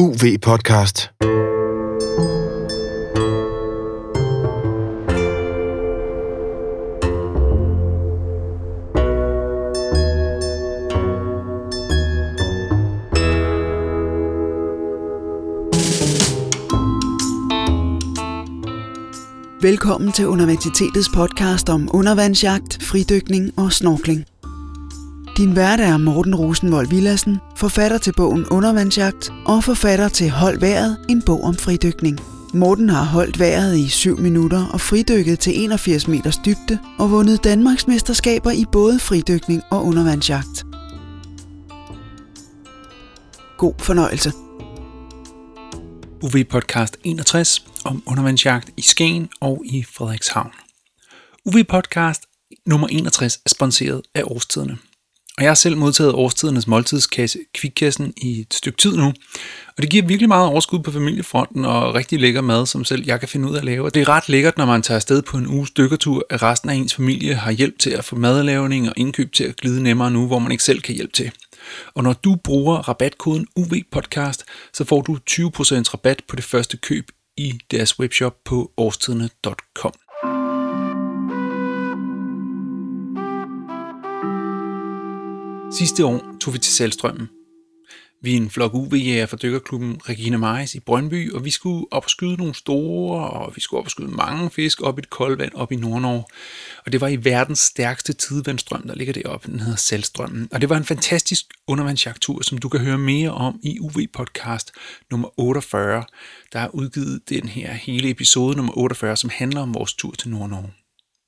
UV-podcast. Velkommen til Universitetets podcast om undervandsjagt, fridykning og snorkling. Din vært er Morten Rosenvold Villassen, forfatter til bogen Undervandsjagt og forfatter til Hold vejret, en bog om fridykning. Morten har holdt vejret i 7 minutter og fridykket til 81 meters dybde og vundet Danmarks mesterskaber i både fridykning og undervandsjagt. God fornøjelse. UV Podcast 61 om undervandsjagt i Skagen og i Frederikshavn. UV Podcast nummer 61 er sponsoreret af Årstiderne. Og jeg har selv modtaget Årstidernes måltidskasse, kvikkassen, i et stykke tid nu. Og det giver virkelig meget overskud på familiefronten og rigtig lækker mad, som selv jeg kan finde ud af at lave. Det er ret lækkert, når man tager afsted på en uges dykkertur, at resten af ens familie har hjælp til at få madlavning og indkøb til at glide nemmere nu, hvor man ikke selv kan hjælpe til. Og når du bruger rabatkoden UVPodcast, så får du 20% rabat på det første køb i deres webshop på årstiderne.com. Sidste år tog vi til Salstrømmen. Vi er en flok UV-jæger fra dykkerklubben Regina Majs i Brøndby, og vi skulle op og skyde nogle store, og vi skulle op og skyde mange fisk op i et koldvand op i Nordnorge. Og det var i verdens stærkeste tidevandstrøm, der ligger deroppe, den hedder Salstrømmen. Og det var en fantastisk undervandsjagttur, som du kan høre mere om i UV-podcast nummer 48, der er udgivet den her hele episode nummer 48, som handler om vores tur til Nordnorge.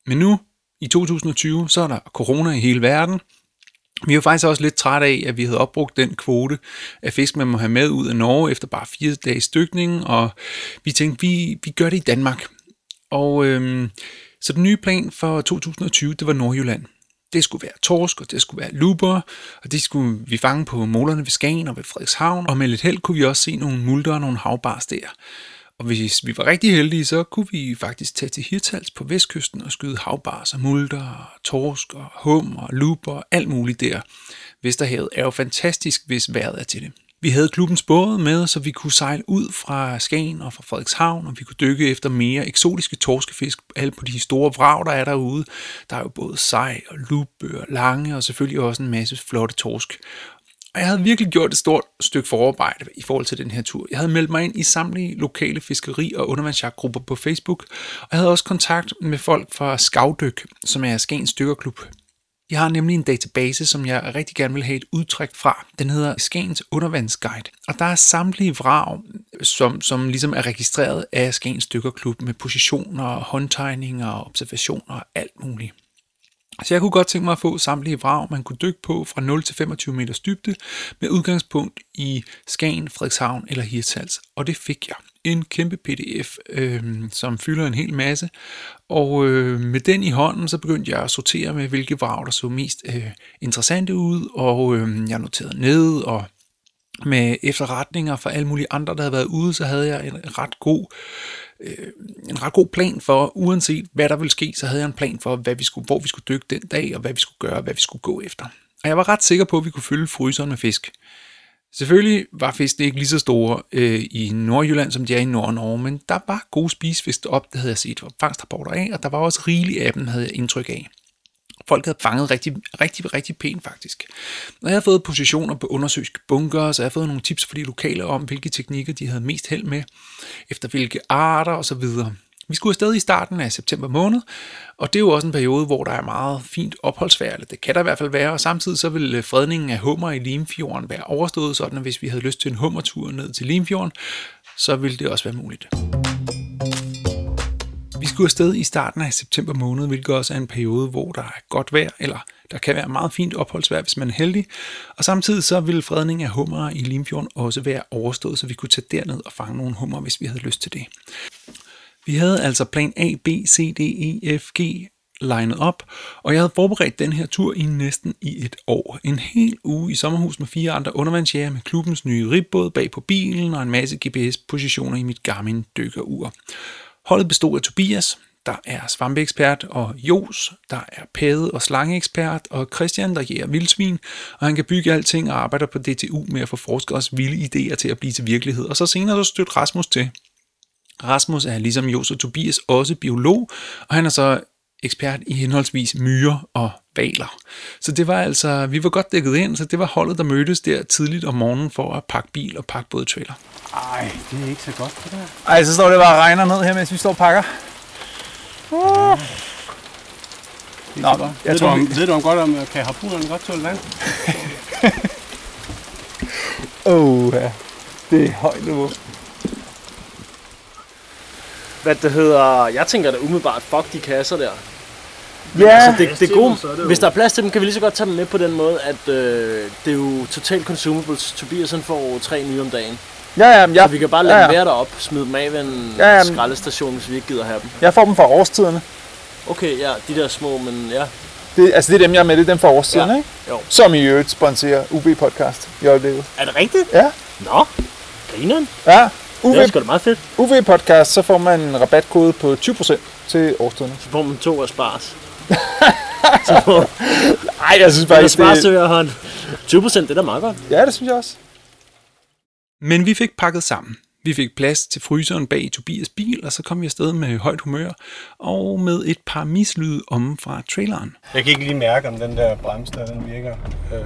Men nu, i 2020, så er der corona i hele verden, vi var faktisk også lidt trætte af, at vi havde opbrugt den kvote af fisk, man må have med ud af Norge efter bare fire dages dykning, og vi tænkte, vi, vi gør det i Danmark. Og øhm, så den nye plan for 2020, det var Nordjylland. Det skulle være torsk, og det skulle være luber, og det skulle vi fange på målerne ved Skagen og ved Frederikshavn, og med lidt held kunne vi også se nogle multer og nogle havbars der. Og hvis vi var rigtig heldige, så kunne vi faktisk tage til Hirtals på vestkysten og skyde havbars og multer, og torsk og hum og luber og alt muligt der. Vesterhavet er jo fantastisk, hvis vejret er til det. Vi havde klubbens båd med, så vi kunne sejle ud fra Skagen og fra Frederikshavn, og vi kunne dykke efter mere eksotiske torskefisk, alle på de store vrag, der er derude. Der er jo både sej og lubbe og lange, og selvfølgelig også en masse flotte torsk. Og jeg havde virkelig gjort et stort stykke forarbejde i forhold til den her tur. Jeg havde meldt mig ind i samtlige lokale fiskeri- og undervandsjagtgrupper på Facebook, og jeg havde også kontakt med folk fra Skavdyk, som er Skagens Dykkerklub. Jeg har nemlig en database, som jeg rigtig gerne vil have et udtræk fra. Den hedder Skagens Undervandsguide. Og der er samtlige vrag, som, som ligesom er registreret af Skagens Dykkerklub med positioner, håndtegninger, observationer og alt muligt. Så jeg kunne godt tænke mig at få samtlige vrag, man kunne dykke på fra 0 til 25 meters dybde, med udgangspunkt i Skagen, Frederikshavn eller Hirtshals. Og det fik jeg. En kæmpe pdf, øh, som fylder en hel masse. Og øh, med den i hånden, så begyndte jeg at sortere med, hvilke vrag, der så mest øh, interessante ud. Og øh, jeg noterede ned, og med efterretninger fra alle mulige andre, der havde været ude, så havde jeg en ret god øh, en ret god plan for, uanset hvad der ville ske, så havde jeg en plan for, hvad vi skulle, hvor vi skulle dykke den dag, og hvad vi skulle gøre, og hvad vi skulle gå efter. Og jeg var ret sikker på, at vi kunne fylde fryseren med fisk. Selvfølgelig var fiskene ikke lige så store øh, i Nordjylland, som de er i Nord-Norge, men der var gode spisefisk op, det havde jeg set fangstrapporter af, og der var også rigeligt af dem, havde jeg indtryk af. Folk havde fanget rigtig, rigtig, rigtig pænt faktisk. Når jeg havde fået positioner på undersøgske bunker, så jeg havde fået nogle tips fra de lokale om, hvilke teknikker de havde mest held med, efter hvilke arter osv. Vi skulle afsted i starten af september måned, og det er jo også en periode, hvor der er meget fint opholdsvejr, eller det kan der i hvert fald være, og samtidig så vil øh, fredningen af hummer i Limfjorden være overstået, sådan at hvis vi havde lyst til en hummertur ned til Limfjorden, så ville det også være muligt. Vi skulle afsted i starten af september måned, hvilket også er en periode, hvor der er godt vejr, eller der kan være meget fint opholdsvejr, hvis man er heldig. Og samtidig så ville fredning af hummer i Limfjorden også være overstået, så vi kunne tage derned og fange nogle hummer, hvis vi havde lyst til det. Vi havde altså plan A, B, C, D, E, F, G legnet op, og jeg havde forberedt den her tur i næsten i et år. En hel uge i sommerhus med fire andre undervandsjæger med klubbens nye ribbåd bag på bilen og en masse GPS-positioner i mit Garmin dykkerur. Holdet bestod af Tobias, der er svampeekspert, og Jos, der er pæde- og slangeekspert, og Christian, der jæger vildsvin, og han kan bygge alting og arbejder på DTU med at få forskeres vilde idéer til at blive til virkelighed. Og så senere så støtter Rasmus til. Rasmus er ligesom Jos og Tobias også biolog, og han er så ekspert i henholdsvis myrer og valer. Så det var altså, vi var godt dækket ind, så det var holdet, der mødtes der tidligt om morgenen for at pakke bil og pakke både trailer. Ej, det er ikke så godt det der. Ej, så står det bare og regner ned her, mens vi står og pakker. Uh. Nå, jeg ved, du tror, om, vi... ved du om godt, om kan harpunerne godt tåle vand? Oh, ja. Det er højt niveau. Hvad det hedder, jeg tænker da umiddelbart, fuck de kasser der. Ja, Altså, det, det er gode, så er det jo- hvis der er plads til dem, kan vi lige så godt tage dem med på den måde, at øh, det er jo total consumables. Tobias han får tre nye om dagen. ja, ja, men Ja. Så vi kan bare lade ja, ja, dem være derop, smide dem af ved en Ja, ja, skraldestation, hvis vi ikke gider have dem. jeg får dem fra årstiderne. Okay, ja, de der små, men ja. Det, altså, det er dem, jeg er med, det er dem fra årstiderne, Ja. ikke? Jo. Som i øvrigt sponsorer UB Podcast i øjeblikket. Er det rigtigt? Ja. Nå, grineren. Ja, UV, Det er sgu da meget fedt. UV Podcast, så får man en rabatkode på 20% til årstiderne. Så får man to af spars. Nej, jeg synes bare ikke, til det... hver hånd. 20 procent, det er da meget godt. Ja, det synes jeg også. Men vi fik pakket sammen. Vi fik plads til fryseren bag i Tobias bil, og så kom vi afsted med højt humør og med et par mislyde om fra traileren. Jeg kan ikke lige mærke, om den der bremse der, den virker. Øh,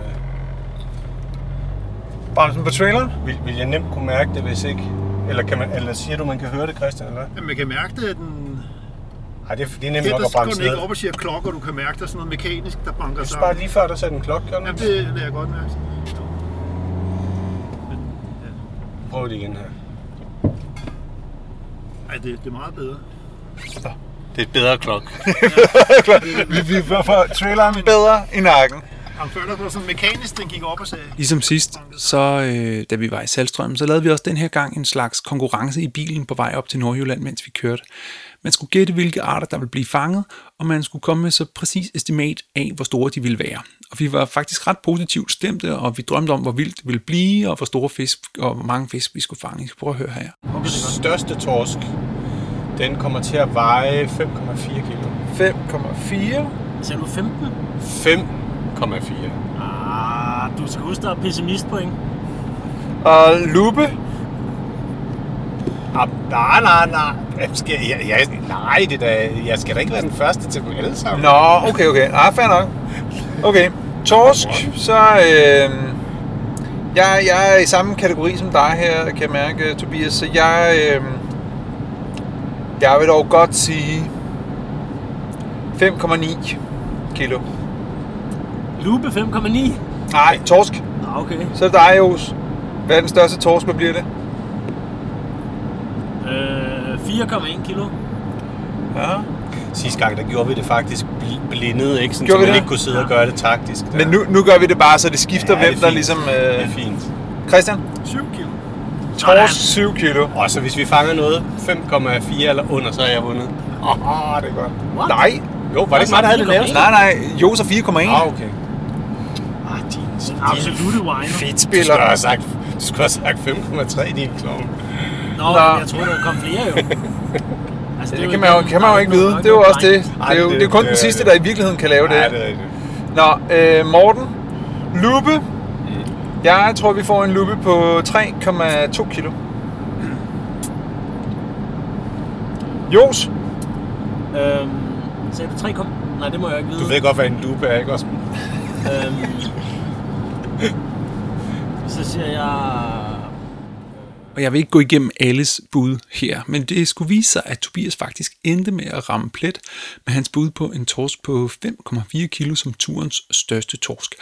Bremsen på traileren? vil, vil jeg nemt kunne mærke det, hvis ikke? Eller, kan man, eller siger du, man kan høre det, Christian? Eller? hvad? Jamen, man kan mærke det, at den... Ej, det er, det er nemt Her nok der at bremse den ikke ned. op og siger klok, og du kan mærke, der er sådan noget mekanisk, der banker Jeg synes bare sammen. lige før, der satte en klokke, den Jamen, det lader jeg godt mærke. Prøv det igen her. Ej, det, det er meget bedre. Det er et bedre klok. Vi, vi får traileren bedre i nakken. Han før der var sådan mekanisk, den gik op og sagde... Ligesom sidst, så øh, da vi var i Salstrøm, så lavede vi også den her gang en slags konkurrence i bilen på vej op til Nordjylland, mens vi kørte. Man skulle gætte, hvilke arter, der ville blive fanget, og man skulle komme med så præcis estimat af, hvor store de ville være. Og vi var faktisk ret positivt stemte, og vi drømte om, hvor vildt det ville blive, og hvor store fisk, og hvor mange fisk vi skulle fange. Prøve at høre her. Største torsk, den kommer til at veje 5,4 kilo. 5,4. Sagde du 15? 5,4. Ah, du skal huske, der er pessimistpoint. Og lupe. Ah, nej, nej, nej. Jeg skal, jeg, jeg, nej, det der, jeg skal da ikke være den første til dem alle sammen. Nå, okay, okay. Ah, fair nok. Okay, torsk, så... Øh, jeg, jeg er i samme kategori som dig her, kan jeg mærke, Tobias. Så jeg... Øh, jeg vil dog godt sige 5,9 kilo. Lupe 5,9. Nej, torsk. Ah, okay. Så er det dig, Jos. Hvad er den største torsk, hvad bliver det? Øh, 4,1 kilo. Ja. Sidste gang, der gjorde vi det faktisk bl- blindet, ikke? Sådan, Gjorde så vi man det? ikke kunne sidde og gøre det taktisk. Der. Men nu, nu gør vi det bare, så det skifter, Ja, det hvem der fint. ligesom... Det er Øh, fint. Christian? 7 kilo. Torsk 7 kilo. Og så hvis vi fanger noget 5,4 eller under, så er jeg vundet. Åh, oh, det er godt. What? Nej. Jo, var det ikke mig, der havde det laveste? Nej, nej. Jos er 4,1. Ah, okay. Ah, din, din Absolute wine. Fedt Du spiller. skulle have sagt, du skulle have sagt 5,3, din klovn. Nå, Nå. Jeg troede, der kom flere jo. Altså, Det kan man, jo, kan man jo ikke vide. Det er jo også det. Det er jo, det- det er kun det den sidste, det. der i virkeligheden kan lave Ja, det. det er rigtigt. Nå, øh, Morten. Lupe. Jeg tror, vi får en lupe på 3,2 kilo. Jos. Øhm, sagde du 3, kom? Nej, det må jeg ikke vide. Du ved godt, hvad en lupe er, ikke også? Øhm, så siger jeg... Og jeg vil ikke gå igennem alles bud her, men det skulle vise sig, at Tobias faktisk endte med at ramme plet med hans bud på en torsk på 5,4 kilo som turens største torsk.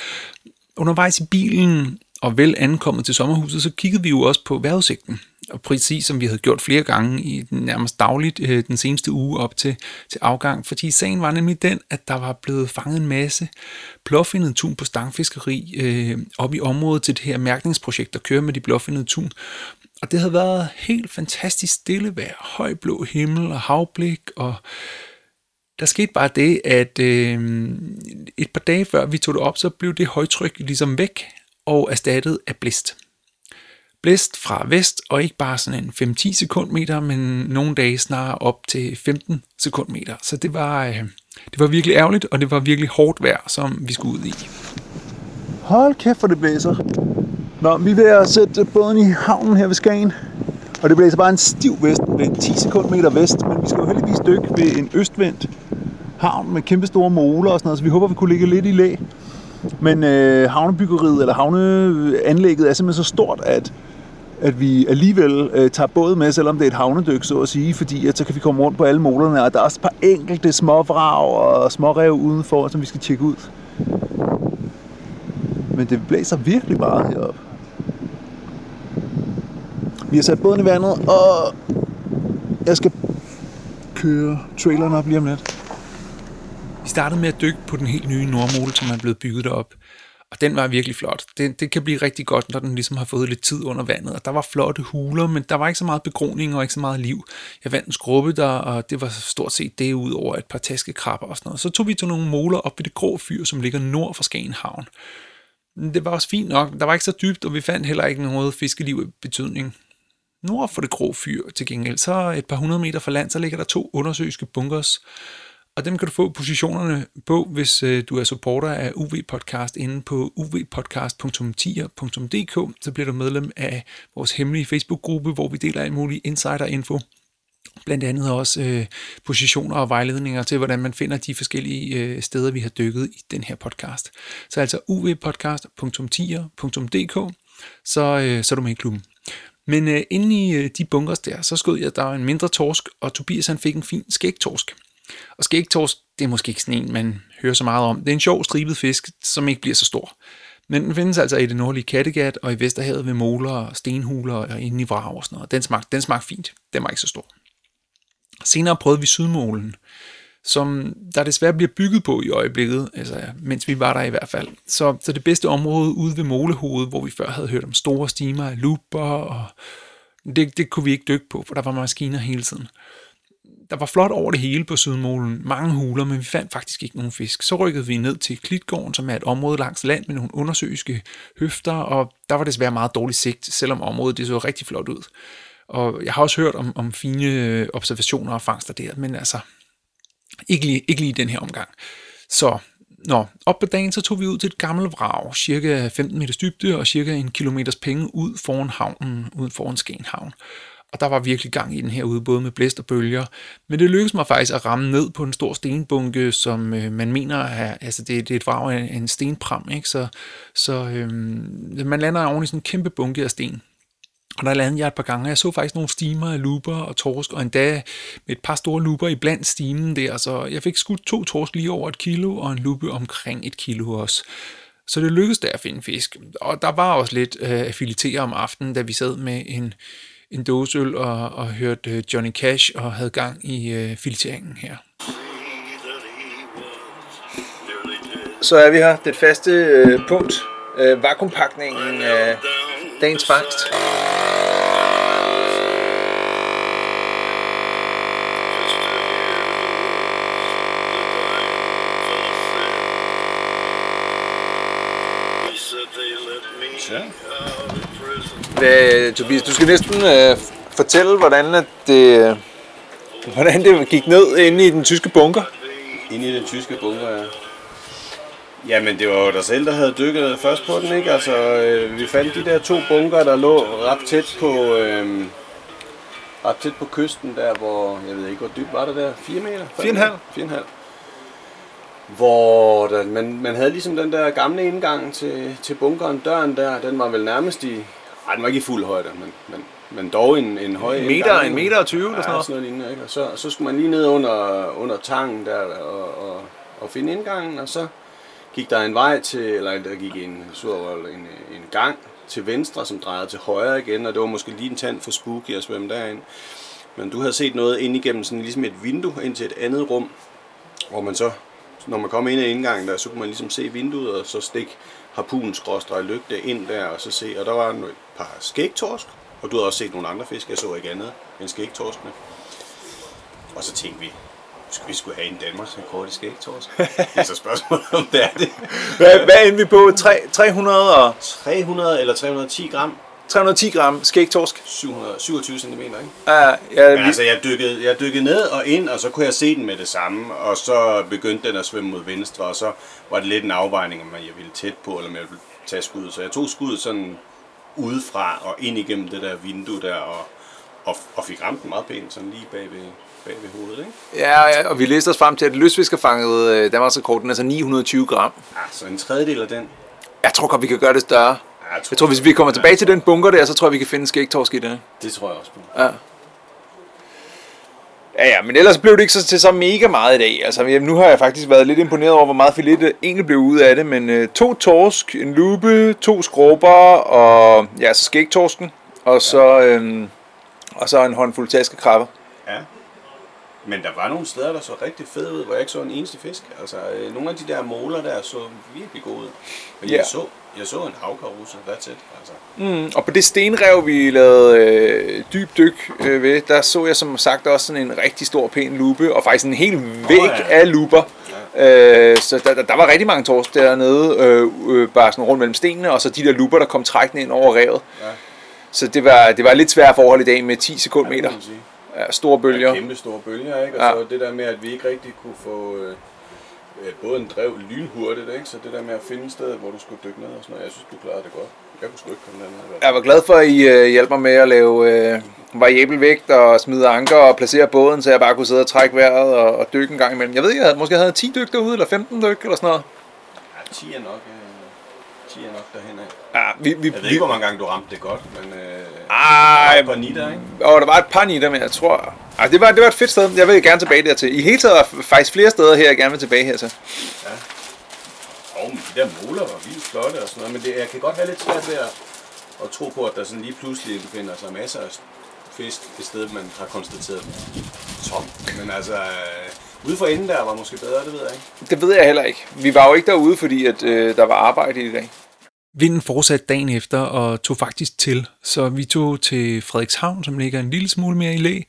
Undervejs i bilen og vel ankommet til sommerhuset, så kiggede vi jo også på vejrudsigten. Og præcis som vi havde gjort flere gange i den nærmest dagligt øh, den seneste uge op til, til afgang. Fordi sagen var nemlig den, at der var blevet fanget en masse blåfindet tun på stangfiskeri øh, op i området til det her mærkningsprojekt, der kører med de blåfindede tun. Og det havde været helt fantastisk stille vejr, høj blå himmel og havblik, og der skete bare det, at øh, et par dage før vi tog det op, så blev det højtryk ligesom væk og erstattet af blæst. blæst fra vest, og ikke bare sådan en 5-10 sekundmeter, men nogle dage snarere op til 15 sekundmeter. Så det var, øh, det var virkelig ærgerligt, og det var virkelig hårdt vejr, som vi skulle ud i. Hold kæft, for det blæser. Nå, vi er ved at sætte båden i havnen her ved Skagen. Og det blæser altså bare en stiv vest ved 10 sekundmeter vest, men vi skal jo heldigvis dykke ved en østvendt havn med kæmpe store moler og sådan noget, så vi håber, vi kunne ligge lidt i læ. Men øh, havnebyggeriet eller havneanlægget er simpelthen så stort, at, at vi alligevel øh, tager båden med, selvom det er et havnedyk, så at sige, fordi at så kan vi komme rundt på alle molerne, og der er også et par enkelte små vrag og små rev udenfor, som vi skal tjekke ud. Men det blæser virkelig meget heroppe. Vi har sat båden i vandet, og jeg skal køre traileren op lige om lidt. Vi startede med at dykke på den helt nye Nordmole, som er blevet bygget op. Og den var virkelig flot. Det, det kan blive rigtig godt, når den ligesom har fået lidt tid under vandet. Og der var flotte huler, men der var ikke så meget begroning og ikke så meget liv. Jeg vandt en skrubbe der, og det var stort set det ud over et par taskekrabber og sådan noget. Så tog vi til nogle moler op ved det grå fyr, som ligger nord for Skagen Havn. Det var også fint nok. Der var ikke så dybt, og vi fandt heller ikke noget fiskeliv i betydning. Nord for det grå fyr til gengæld, så et par hundrede meter fra land, så ligger der to undersøiske bunkers, og dem kan du få positionerne på, hvis øh, du er supporter af UV Podcast inde på uvpodcast.tier.dk. Så bliver du medlem af vores hemmelige Facebook-gruppe, hvor vi deler alt muligt insider-info. Blandt andet også øh, positioner og vejledninger til, hvordan man finder de forskellige øh, steder, vi har dykket i den her podcast. Så altså uvpodcast.tier.dk, så, øh, så er du med i klubben. Men øh, inde i øh, de bunkers der, så skød jeg, at der var en mindre torsk, og Tobias han fik en fin skægtorsk. Og skægtorsk, det er måske ikke sådan en, man hører så meget om. Det er en sjov stribet fisk, som ikke bliver så stor. Men den findes altså i det nordlige Kattegat og i Vesterhavet ved moler og stenhuler og inde i vrag og sådan noget. Den smagte, den smagte fint. Den var ikke så stor. Senere prøvede vi Sydmålen, som der desværre bliver bygget på i øjeblikket, altså ja, mens vi var der i hvert fald. Så, så det bedste område ude ved Målehovedet, hvor vi før havde hørt om store stimer af looper, og det, det kunne vi ikke dykke på, for der var maskiner hele tiden der var flot over det hele på Sydmålen. Mange huler, men vi fandt faktisk ikke nogen fisk. Så rykkede vi ned til Klitgården, som er et område langs land med nogle undersøiske høfter, og der var desværre meget dårlig sigt, selvom området det så rigtig flot ud. Og jeg har også hørt om, om fine øh, observationer og fangster der, men altså ikke lige, ikke lige den her omgang. Så Nå, op på dagen så tog vi ud til et gammelt vrag, cirka 15 meters dybde og cirka en kilometers penge ud foran havnen, ud foran Skenhavn. og der var virkelig gang i den her ude, både med blæst og bølger. Men det lykkedes mig faktisk at ramme ned på en stor stenbunke, som øh, man mener er, altså det, det er et vrag af en stenpram, ikke? så, så øh, man lander oven i sådan en kæmpe bunke af sten. Og der landede jeg et par gange, jeg så faktisk nogle stimer af luber og torsk, og endda med et par store luber i blandt stimen der, så jeg fik skudt to torsk lige over et kilo, og en lupe omkring et kilo også. Så det lykkedes der at finde fisk. Og der var også lidt øh, affilitere om aftenen, da vi sad med en, en dåseøl og, og hørte øh, Johnny Cash og havde gang i øh, fileteringen her. Så er vi her. Det faste øh, punkt. Øh, vakuumpakningen af dagens fangst. Hvad, Tobias, du skal næsten øh, fortælle, hvordan at det, hvordan det gik ned inde i den tyske bunker. Inde i den tyske bunker, ja. Jamen, det var jo dig selv, der havde dykket først på den, ikke? Altså, øh, vi fandt de der to bunker, der lå ret tæt på, øh, ret tæt på kysten, der hvor, jeg ved ikke, hvor dybt var det der? 4 meter? 4,5. 4,5. Hvor der, man, man havde ligesom den der gamle indgang til, til bunkeren, døren der, den var vel nærmest i, ej, den var ikke i fuld højde, men, men, men dog en, en høj En meter, en meter og 20 eller sådan noget. sådan noget lignende, ikke? Og så, så skulle man lige ned under, under tangen der og, og, og finde indgangen, og så gik der en vej til, eller der gik en, en, en gang til venstre, som drejede til højre igen, og det var måske lige en tand for spooky at svømme derind. Men du havde set noget ind igennem sådan ligesom et vindue ind til et andet rum, hvor man så, når man kom ind ad indgangen der, så kunne man ligesom se vinduet, og så stikke harpunen skråstrej lygte ind der, og så se, og der var et par skægtorsk, og du havde også set nogle andre fisk, jeg så ikke andet end skægtorskene. Og så tænkte vi, skal vi skulle have en Danmarks rekord i skægtorsk? det er så spørgsmålet, om det er det. Hvad, hvad endte vi på? Tre- 300 og... 300 eller 310 gram. 310 gram skægtorsk. 727 cm, ikke? Ja, ja, Men altså, jeg dykkede, jeg dykkede ned og ind, og så kunne jeg se den med det samme, og så begyndte den at svømme mod venstre, og så var det lidt en afvejning, om jeg ville tæt på, eller om jeg ville tage skuddet. Så jeg tog skuddet sådan udefra og ind igennem det der vindue der, og, og, og fik ramt den meget pænt, sådan lige bag ved, bag ved hovedet, ikke? ja, ja, og vi læste os frem til, at lystfiskerfanget øh, Danmarks rekorden, altså 920 gram. Ja, så en tredjedel af den. Jeg tror godt, vi kan gøre det større. Ja, Jeg tror, hvis vi kommer tilbage til den bunker der, så tror jeg, vi kan finde skægtorsk i det. Det tror jeg også på. Ja. Ja, ja, men ellers blev det ikke så, til så mega meget i dag. Altså, jamen, nu har jeg faktisk været lidt imponeret over, hvor meget filet egentlig blev ud af det. Men øh, to torsk, en lupe, to skrubber og ja, så skægtorsken. Og så, øh, og så en håndfuld taskekrabber. Ja. Men der var nogle steder, der så rigtig fede ud, hvor jeg ikke så en eneste fisk. Altså, øh, nogle af de der måler der så virkelig gode ud. Men Ja. jeg, så, jeg så en havkaruse, that's it. Altså. Mm, og på det stenrev, vi lavede øh, dyb dyk øh, ved, der så jeg som sagt også sådan en rigtig stor pæn lupe, og faktisk en hel væg ja. af luper. Øh, så der, der, der var rigtig mange torsk dernede, øh, øh, bare sådan rundt mellem stenene, og så de der luper, der kom trækkende ind over revet. Ja. Så det var, det var lidt svært forhold i dag med 10 sekundmeter. Ja, store bølger. Ja, kæmpe store bølger, ikke? Og Ja. så det der med, at vi ikke rigtig kunne få øh, øh, både en drev lynhurtigt, ikke? Så det der med at finde et sted, hvor du skulle dykke ned og sådan noget, jeg synes, du klarede det godt. Jeg kunne sgu ikke komme derned. Jeg var glad for, at I øh, hjalp mig med at lave øh, variabel vægt og smide anker og placere båden, så jeg bare kunne sidde og trække vejret og, og dykke en gang imellem. Jeg ved ikke, jeg havde, måske havde 10 dyk derude, eller 15 dyk, eller sådan noget. Ja, 10 er nok, øh, 10 er nok derhen af. Ja, vi, vi, Jeg ved ikke, hvor mange gange du ramte det godt, men øh, Ej, på nitter, ikke? og der var et par nitter, men jeg tror... Ej, det, var, det var et fedt sted. Jeg vil gerne tilbage dertil. I hele taget er der faktisk flere steder her, jeg gerne vil tilbage her til. Og men de der måler var vildt flotte og sådan noget, men det, jeg kan godt have lidt svært ved at, at tro på, at der sådan lige pludselig befinder sig masser af fisk et sted, man har konstateret tom. Men altså, øh, ude for enden der var måske bedre, det ved jeg ikke. Det ved jeg heller ikke. Vi var jo ikke derude, fordi at, øh, der var arbejde i dag. Vinden fortsatte dagen efter og tog faktisk til, så vi tog til Frederikshavn, som ligger en lille smule mere i læ,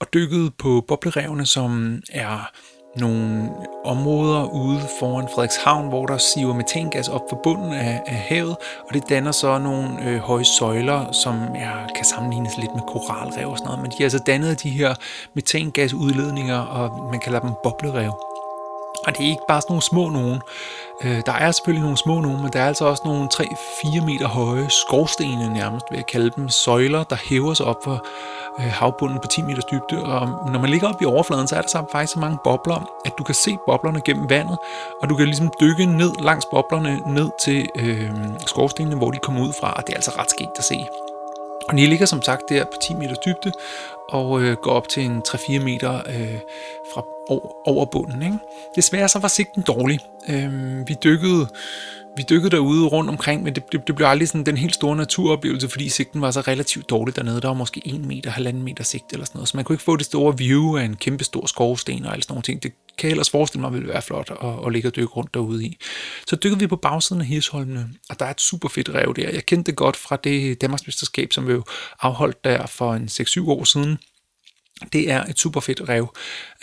og dykkede på boblerevene, som er nogle områder ude foran Frederikshavn, hvor der siver metangas op fra bunden af, af havet, og det danner så nogle øh, høje søjler, som jeg kan sammenlignes lidt med koralrev og sådan noget, men de har altså dannet de her metangasudledninger, og man kalder dem boblerev. Og det er ikke bare sådan nogle små nogen. Øh, der er selvfølgelig nogle små nogen, men der er altså også nogle 3-4 meter høje skovstene nærmest, vil jeg kalde dem, søjler, der hæver sig op for øh, havbunden på 10 meters dybde. Og når man ligger op i overfladen, så er der så faktisk så mange bobler, at du kan se boblerne gennem vandet, og du kan ligesom dykke ned langs boblerne ned til øh, skovstenene, hvor de kommer ud fra, og det er altså ret skægt at se. Og de ligger som sagt der på 10 meters dybde og øh, går op til en 3-4 meter øh, fra over, over bunden. Ikke? Desværre så var sigten dårlig. Øh, vi dykkede vi dykkede derude rundt omkring, men det, det, det blev aldrig sådan den helt store naturoplevelse, fordi sigten var så relativt dårlig dernede. Der var måske 1 meter, 1,5 meter sigt eller sådan noget, så man kunne ikke få det store view af en kæmpe stor skovsten og alle sådan nogle ting. Det kan jeg ellers forestille mig ville være flot at, at ligge og dykke rundt derude i. Så dykkede vi på bagsiden af Hirsholmene, og der er et super fedt rev der. Jeg kendte det godt fra det Danmarksmesterskab, som vi jo afholdt der for en 6-7 år siden. Det er et super fedt rev.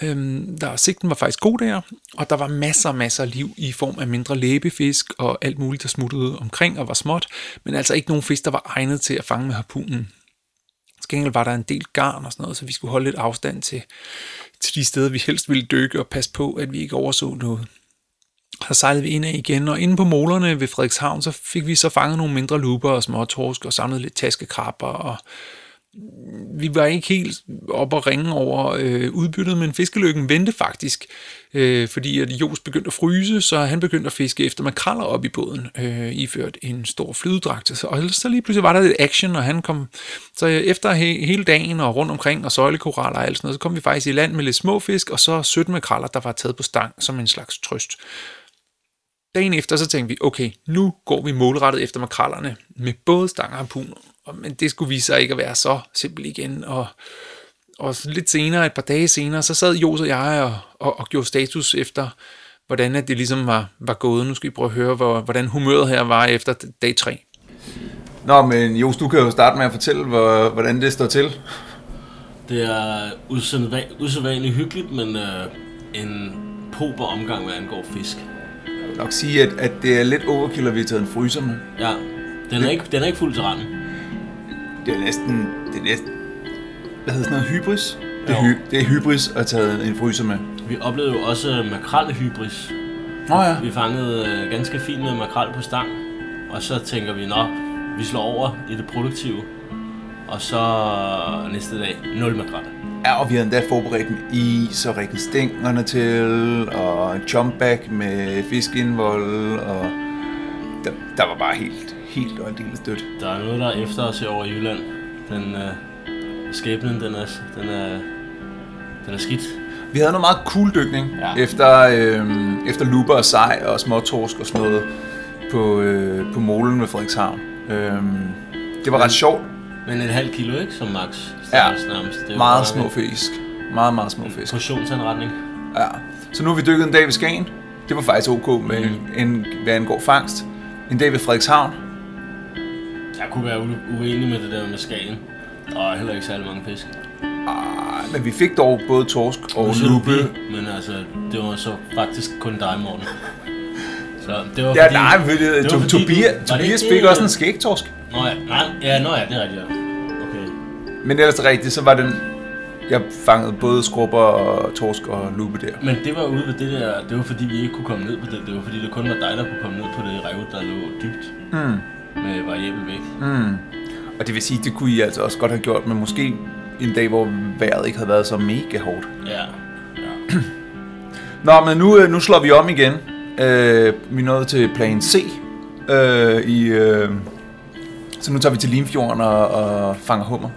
Øhm, der, sigten var faktisk god der, og der var masser og masser af liv i form af mindre læbefisk og alt muligt, der smuttede omkring og var småt, men altså ikke nogen fisk, der var egnet til at fange med harpunen. Til gengæld var der en del garn og sådan noget, så vi skulle holde lidt afstand til, til de steder, vi helst ville dykke og passe på, at vi ikke overså noget. Så sejlede vi ind af igen, og inde på målerne ved Frederikshavn, så fik vi så fanget nogle mindre luber og små torsk og samlet lidt taskekrabber og vi var ikke helt op og ringe over øh, udbyttet, men fiskelykken vendte faktisk, øh, fordi at Jos begyndte at fryse, så han begyndte at fiske efter makraller op i båden, øh, iført en stor flydedragt. Så, og så lige pludselig var der lidt action, og han kom, så efter he, hele dagen og rundt omkring og søjlekoraller og alt sådan noget, så kom vi faktisk i land med lidt små fisk, og så 17 makraller, der var taget på stang som en slags trøst. Dagen efter, så tænkte vi, okay, nu går vi målrettet efter makrallerne med både stang og harpuner. Og- Men det skulle vise sig ikke at være så simpelt igen. Og, og så lidt senere, et par dage senere, så sad Jos og jeg og, og, og gjorde status efter, hvordan at det ligesom var, var gået. Nu skal vi prøve at høre, hvor, hvordan humøret her var efter dag 3. Nå, men Jos, du kan jo starte med at fortælle, hvor, hvordan det står til. Det er usædvanligt, usædvanligt hyggeligt, men øh, en pober omgang, hvad angår fisk. Nok sige, at, at det er lidt overkill, at vi har taget en fryser med. Ja, den er ikke, den er ikke fuld til randen. det er næsten, det er næsten, hvad hedder sådan noget, hybris? Det er, hy, det er hybris at tage en fryser med. Vi oplevede jo også makrelhybris. Nå ja. Vi fangede øh, ganske fint med makrel på stang, og så tænker vi, nå, vi slår over i det produktive. Og så næste dag, nul makrel. Ja, og vi havde endda forberedt med is og rækken stængerne til, og en jumpback med fiskeindvold, og der, der var bare helt, helt og aldeles dødt. Der er noget, der er efter os over i Jylland. Den øh, skæbnen, den er, den er, den er skidt. Vi havde noget meget cool dykning. Ja. efter, øh, efter luber og sej og småtorsk og sådan noget på, øh, på molen ved Frederikshavn. Øh, det var ret sjovt. Men et halvt kilo, ikke? Som max. Ja. Nærmest. Det er Meget små fisk. Meget, meget små fisk. Portionsanretning. Ja. Så nu har vi dykket en dag ved Skagen. Det var faktisk ok, med en, hvad angår fangst. En dag ved Frederikshavn. Jeg kunne være uenig med det der med Skagen. Er heller ikke særlig mange fisk. Ah, men vi fik dog både torsk og lupe. Men altså, det var så faktisk kun dig, Morten. Så det var Ja, fordi... nej, men det, var to, fordi, Tobias, det Tobias fik det, også en øh, skægtorsk. Nå ja, nej, ja, nå ja, det er rigtigt, ja. Okay. Men ellers er det rigtigt, så var den... Jeg fangede både skrubber og torsk og lupe der. Men det var ude ved det der, det var fordi vi ikke kunne komme ned på det. Det var fordi det kun var dig, der kunne komme ned på det rev, der lå dybt. Mm. Med variabel vægt. Mm. Og det vil sige, det kunne I altså også godt have gjort, men måske en dag, hvor vejret ikke havde været så mega hårdt. Ja. Nå, men nu, øh, nu slår vi om igen. Øh, vi nået til plan C. Øh, i, øh, så nu tager vi til Limfjorden og, og fanger hummer.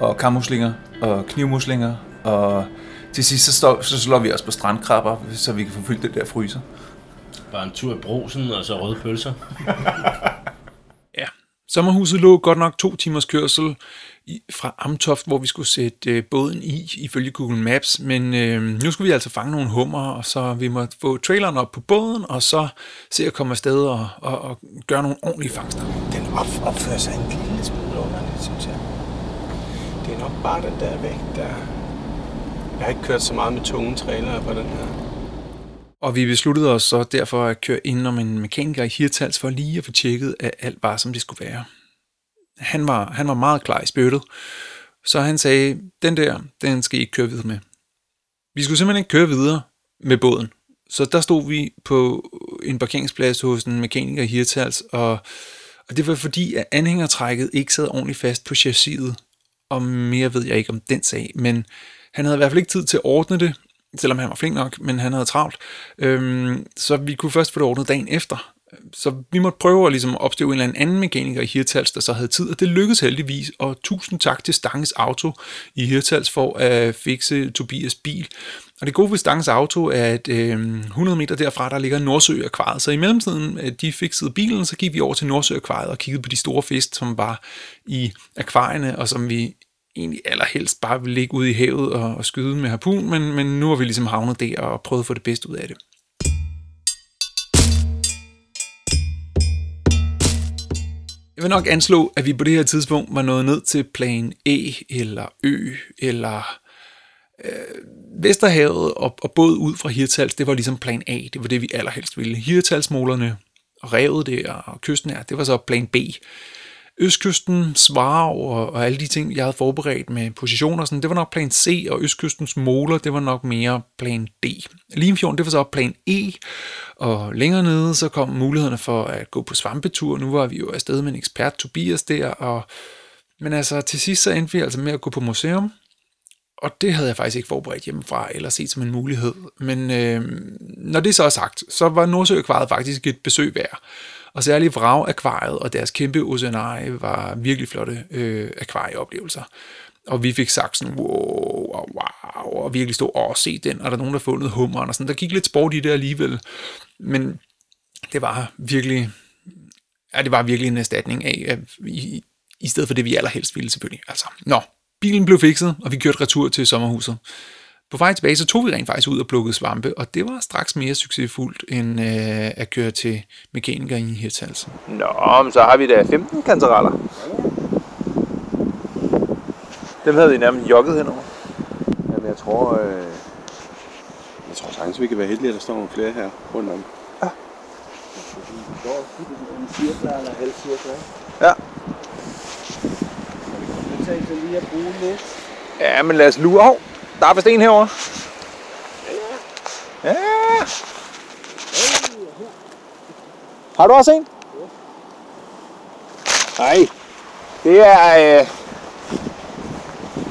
Og kammuslinger og knivmuslinger. Og til sidst så, står, så slår vi os på strandkrabber, så vi kan få fyldt den der fryser. Bare en tur i brosen og så røde pølser. Ja. Sommerhuset lå godt nok to timers kørsel i, fra Amtoft, hvor vi skulle sætte øh, båden i, ifølge Google Maps. Men øh, nu skulle vi altså fange nogle hummer, og så vi måtte få traileren op på båden, og så se at komme afsted og, og, og gøre nogle ordentlige fangster. Den op, opfører sig en lille smule underligt, synes jeg. Det er nok bare den der vægt, der... Jeg har ikke kørt så meget med tunge trailere på den her. Og vi besluttede os så derfor at køre ind om en mekaniker i Hirtals for lige at få tjekket, at alt var, som det skulle være. Han var, han var meget klar i spyttet, så han sagde, den der, den skal I ikke køre videre med. Vi skulle simpelthen ikke køre videre med båden. Så der stod vi på en parkeringsplads hos en mekaniker i Hirtals, og, og det var fordi, at anhængertrækket ikke sad ordentligt fast på chassiset. Og mere ved jeg ikke om den sag, men han havde i hvert fald ikke tid til at ordne det, selvom han var flink nok, men han havde travlt. Øhm, så vi kunne først få det ordnet dagen efter. Så vi måtte prøve at ligesom opstøve en eller anden mekaniker i Hirtals, der så havde tid, og det lykkedes heldigvis. Og tusind tak til Stanges Auto i Hirtals for at fikse Tobias bil. Og det gode ved Stanges Auto er, at øh, 100 meter derfra, der ligger Nordsø Akvariet. Så i mellemtiden, at de fikset bilen, så gik vi over til Nordsø Akvariet og kiggede på de store fisk, som var i akvarierne, og som vi egentlig allerhelst bare ville ligge ude i havet og, og skyde med harpun, men, men nu har vi ligesom havnet der og prøvet at få det bedste ud af det. Jeg vil nok anslå, at vi på det her tidspunkt var nået ned til plan E eller Ø eller øh, Vesterhavet og, og båd ud fra Hirtals, det var ligesom plan A. Det var det, vi allerhelst ville. Hirtalsmålerne og revet der og kysten her, det var så plan B. Østkysten, Svarov og, og alle de ting, jeg havde forberedt med positioner, sådan, det var nok plan C, og Østkystens måler, det var nok mere plan D. Limfjorden, det var så plan E, og længere nede, så kom mulighederne for at gå på svampetur. Nu var vi jo afsted med en ekspert, Tobias, der, og, men altså til sidst så endte vi altså med at gå på museum, og det havde jeg faktisk ikke forberedt hjemmefra, eller set som en mulighed. Men øh, når det så er sagt, så var Nordsøakvariet faktisk et besøg værd. Og særligt Vrag-akvariet og deres kæmpe oceanarie var virkelig flotte øh, akvarieoplevelser. Og vi fik sagt sådan, wow, og wow, og virkelig stå og se den, og der er nogen, der har fundet hummeren, og sådan. Der gik lidt sport i det alligevel. Men det var virkelig, ja, det var virkelig en erstatning af, at i, i stedet for det, vi allerhelst ville selvfølgelig. Altså, nå, bilen blev fikset, og vi kørte retur til sommerhuset. På vej tilbage, så tog vi rent faktisk ud og plukkede svampe, og det var straks mere succesfuldt, end øh, at køre til mekaniker i Hirtals. Nå, men så har vi da 15 kantereller. Dem havde vi nærmest jogget henover. Jamen, jeg tror, øh, jeg tror sagtens, vi kan være heldige, at der står nogle flere her rundt om. Ja. lige at bruge lidt. Ja, men lad os lure. Hov, der er vist en herovre. Ja. Har du også en? Nej. Det er... Øh...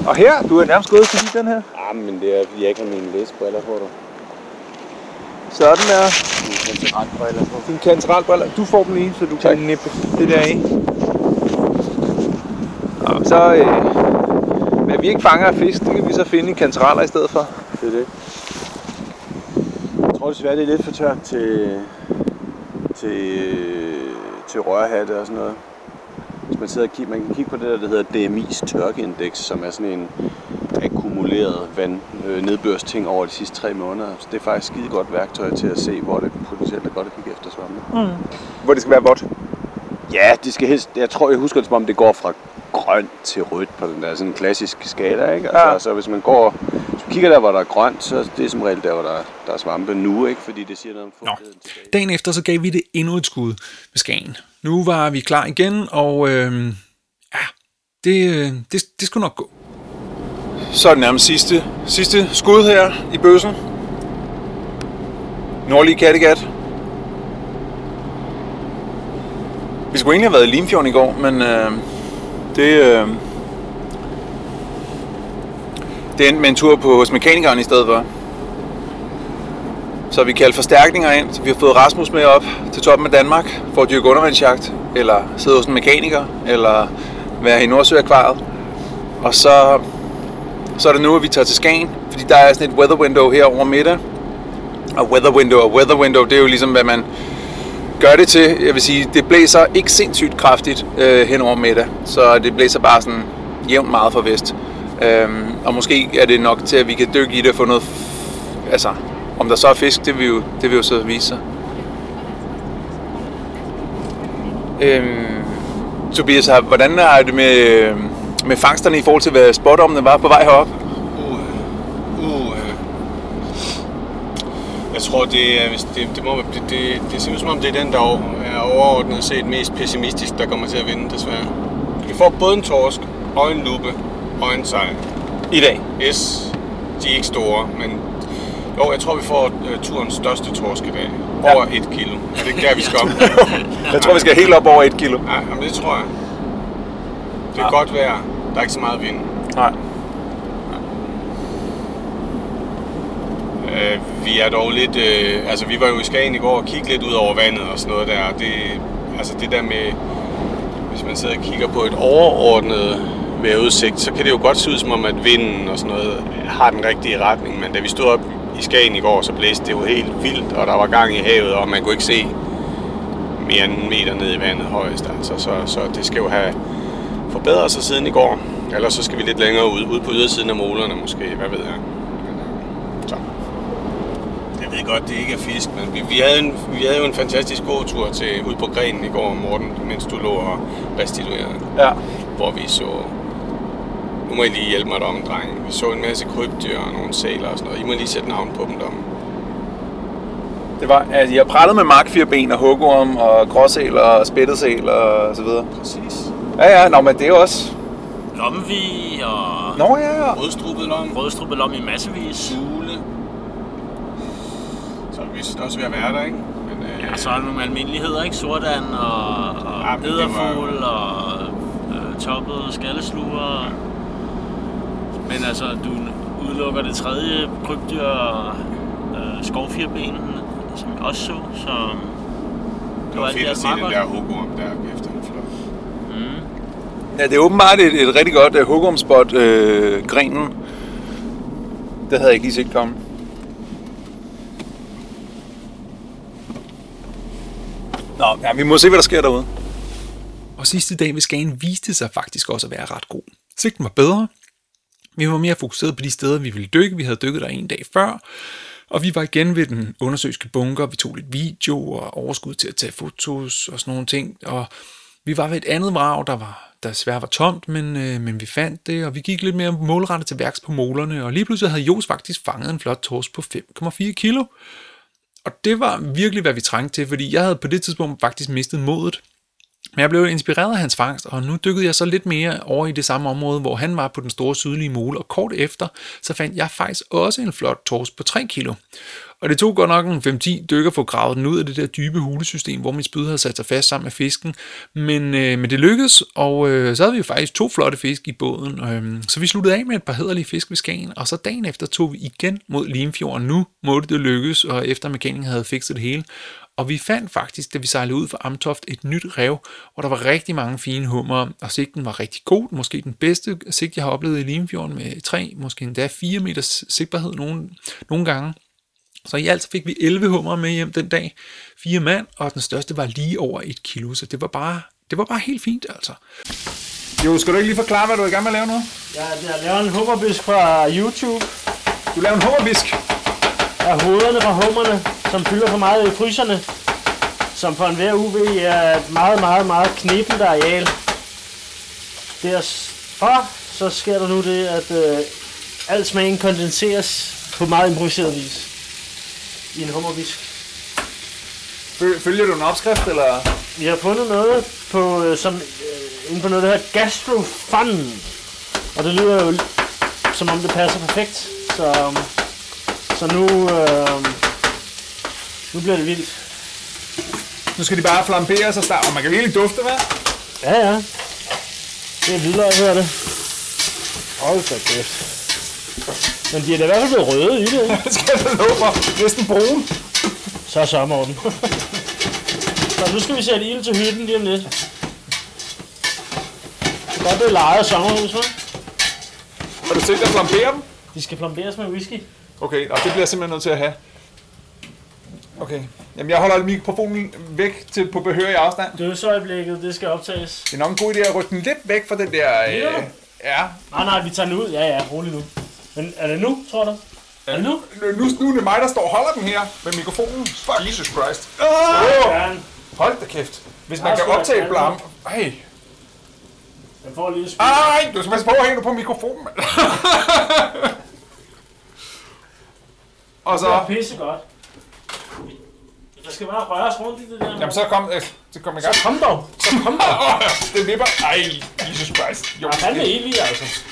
Og her, du er nærmest gået forbi den her. Ja, men det er, fordi jeg ikke har mine læsebriller på, du. Sådan der. Mine kantarelbriller på. Dine kantarelbriller. Du får dem lige, så du kan nippe det der i. Nå, så... Øh... Hvad vi ikke fanger af fisk, det kan vi så finde i kantareller i stedet for. Det er det. Jeg tror desværre, det er lidt for tørt til, til, til rørhatte og sådan noget. Hvis man, sidder og kigger, man kan kigge på det der, der hedder DMI's tørkeindeks, som er sådan en akkumuleret vand, øh, nedbørsting over de sidste tre måneder. Så det er faktisk skide godt værktøj til at se, hvor det potentielt er godt at kigge efter svampe. Hvor det skal være vådt. Ja, det skal helst, jeg tror, jeg husker det som om, det går fra grønt til rødt på den der sådan en klassisk skala, ikke? Altså, Ja. så hvis man går, hvis man kigger der, hvor der er grønt, så er det som regel der, hvor der, der er svampe nu, ikke? Fordi det siger noget om fugtigheden tilbage. Dagen efter så gav vi det endnu et skud med Skagen. Nu var vi klar igen, og øh, ja, det, øh, det, det skulle nok gå. Så er det nærmest sidste, sidste skud her i bøssen. Nordlige Kattegat. Vi skulle egentlig have været i Limfjorden i går, men øh, det, øh, det endte med en tur på hos mekanikeren i stedet for. Så vi kaldte forstærkninger ind, så vi har fået Rasmus med op til toppen af Danmark for at dyrke undervandsjagt, eller sidde hos en mekaniker, eller være i Nordsøakvariet. Og så så er det nu, at vi tager til Skagen, fordi der er sådan et weather window her over middag. Og weather window og weather window, det er jo ligesom, hvad man gør det til. Jeg vil sige, det blæser ikke sindssygt kraftigt øh, hen over middag, så det blæser bare sådan jævnt meget fra vest. Øhm, og måske er det nok til, at vi kan dykke i det og få noget... F- altså, om der så er fisk, det vil jo, det vil jo så vise sig. Øhm, Tobias, hvordan er det med, øh, med fangsterne i forhold til, hvad spotomne var på vej herop? Uh, uh, uh. Jeg tror, det, er, det, det, må, det, det, det ser ud som om, det er den, der er overordnet set mest pessimistisk, der kommer til at vinde, desværre. Vi får både en torsk og en lupe og en sejl. I dag. Yes, de er ikke store, men jo, jeg tror, vi får uh, turens største torsk i dag. Ja. Over et kilo. Er det der, vi skal op? Jeg tror, vi skal helt op over et kilo. Nej, jamen, det tror jeg. Det er Ja. godt vejr. Der er ikke så meget vind. Nej. Øh, vi er dog lidt... Øh, altså, vi var jo i Skagen i går og kiggede lidt ud over vandet og sådan noget der. Det, altså, det der med... Hvis man sidder og kigger på et overordnet vejrudsigt, så kan det jo godt se ud som om, at vinden og sådan noget har den rigtige retning. Men da vi stod op i Skagen i går, så blæste det jo helt vildt, og der var gang i havet, og man kunne ikke se mere end en meter ned i vandet højst. Altså, så, så det skal jo have forbedret sig siden i går. Ellers så skal vi lidt længere ud, ud på ydersiden af molerne måske, hvad ved jeg. Jeg ved godt, det ikke er fisk, men vi, vi, havde en, vi havde jo en fantastisk god tur til, ud på grenen i går, Morten, mens du lå og restituerede. Ja. Hvor vi så... Nu må I lige hjælpe mig derom, dreng. Vi så en masse krybdyr og nogle sæler og sådan noget. I må lige sætte navn på dem derom. Det var, altså, jeg prallet med markfirben og hugorm og gråsæl og spættesæl og så videre. Præcis. Ja, ja, nå, men det er også... Lomvi og Nå, ja, ja. Rødstrubet lom. rødstrubet lom i massevis. Sule. Vist også ved at være der, ikke? Men, øh, Ja, så er der nogle almindeligheder, ikke? Sortand og, og Ja, æderfugl og øh, toppet skallesluger. Men altså, du udelukker det tredje krybdyr, øh, skovfirben, som jeg også så, så det var i fedt at se den der hugorm der efter den flot. Mm. Ja, det er åbenbart et, et rigtig godt uh, hugormspot, øh, grenen. Det havde jeg ikke lige set komme. Nå, ja, vi må se, hvad der sker derude. Og sidste dag ved Skagen viste sig faktisk også at være ret god. Sigten var bedre. Vi var mere fokuseret på de steder, vi ville dykke. Vi havde dykket der en dag før. Og vi var igen ved den undersøgske bunker. Vi tog lidt video og overskud til at tage fotos og sådan nogle ting. Og vi var ved et andet vrag, der var der desværre var tomt, men, øh, men vi fandt det, og vi gik lidt mere målrettet til værks på målerne, og lige pludselig havde Jos faktisk fanget en flot torsk på 5,4 kilo. Og det var virkelig, hvad vi trængte til, fordi jeg havde på det tidspunkt faktisk mistet modet. Men jeg blev inspireret af hans fangst, og nu dykkede jeg så lidt mere over i det samme område, hvor han var på den store sydlige mole, og kort efter, så fandt jeg faktisk også en flot torsk på 3 kilo. Og det tog godt nok en 5-10 dykker for at grave den ud af det der dybe hulesystem, hvor min spyd havde sat sig fast sammen med fisken. Men, øh, men det lykkedes, og øh, så havde vi jo faktisk to flotte fisk i båden. Øh, så vi sluttede af med et par hederlige fisk ved Skagen, og så dagen efter tog vi igen mod Limfjorden. Nu måtte det lykkes, og efter mekanikeren havde fikset det hele. Og vi fandt faktisk, da vi sejlede ud fra Amtoft, et nyt rev, hvor der var rigtig mange fine hummer, og sigten var rigtig god. Måske den bedste sigt, jeg har oplevet i Limfjorden med 3, måske endda 4 meters sigtbarhed nogle, nogle gange. Så i alt så fik vi 11 hummer med hjem den dag. Fire mand, og den største var lige over et kilo, så det var bare, det var bare helt fint altså. Jo, skal du ikke lige forklare, hvad du er i gang med at lave nu? Jeg, jeg laver en hummerbisk fra YouTube. Du laver en hummerbisk. af hovederne fra hummerne, som fylder for meget i fryserne, som for enhver UV er et meget, meget, meget knepent areal. Derfor så sker der nu det, at øh, al smagen kondenseres på meget improviseret vis i en hummerbisk. Fø- Følger du en opskrift, eller? Vi har fundet noget på, øh, som, øh, inde på noget, der hedder GastroFun. Og det lyder jo som om det passer perfekt. Så, så nu, øh, nu bliver det vildt. Nu skal de bare flambere sig start. Og man kan virkelig dufte, hvad? Ja, ja. Det er vildere, hedder det. Hold da kæft. Men de er da i hvert fald blevet røde i det, ikke? Det skal jeg da love for. Næsten brun. Så er sommeren. så nu skal vi sætte ild til hytten lige om lidt. Det er godt, det er lejet sommerhus, hva'? Har du tænkt dig at flambere dem? De skal plomberes med whisky. Okay, og det bliver jeg simpelthen nødt til at have. Okay. Jamen, jeg holder mikrofonen væk til på behørig afstand. Dødsøjeblikket, det skal optages. Det er nok en god idé at rykke den lidt væk fra den der... Øh, ja. Nej, nej, vi tager den ud. Ja, ja, rolig nu. Men er det nu, tror du? Er det nu? Nu, nu er det mig, der står og holder den her med mikrofonen. Fuck, Jesus Christ. Oh! Hold da kæft. Hvis man kan optage blam... Ej. jeg får lige spil. Ej, du skal passe på at hænge på mikrofonen, mand. og Det er så... pisse godt. Der skal bare røres rundt i det der. Jamen, så kom, øh, så kom i gang. Så kom dog. Så kom dog. Det vipper. Ej, Jesus Christ. Jo, Der er fandme helt i, altså.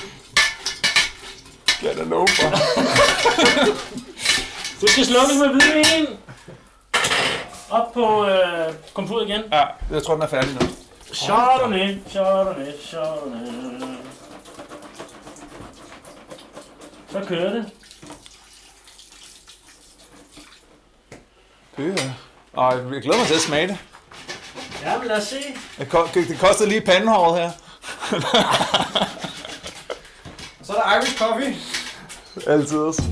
Skal jeg da love for. Det skal slukkes med hvidvin. Op på øh, komfuret igen. Ja, jeg tror, den er færdig nu. Chardonnay, Chardonnay, Chardonnay. Så kører det. Det er... Og jeg glæder mig til at smage det. Ja, men lad os se. Det kostede lige pandehåret her. så er der Irish coffee. Altid også.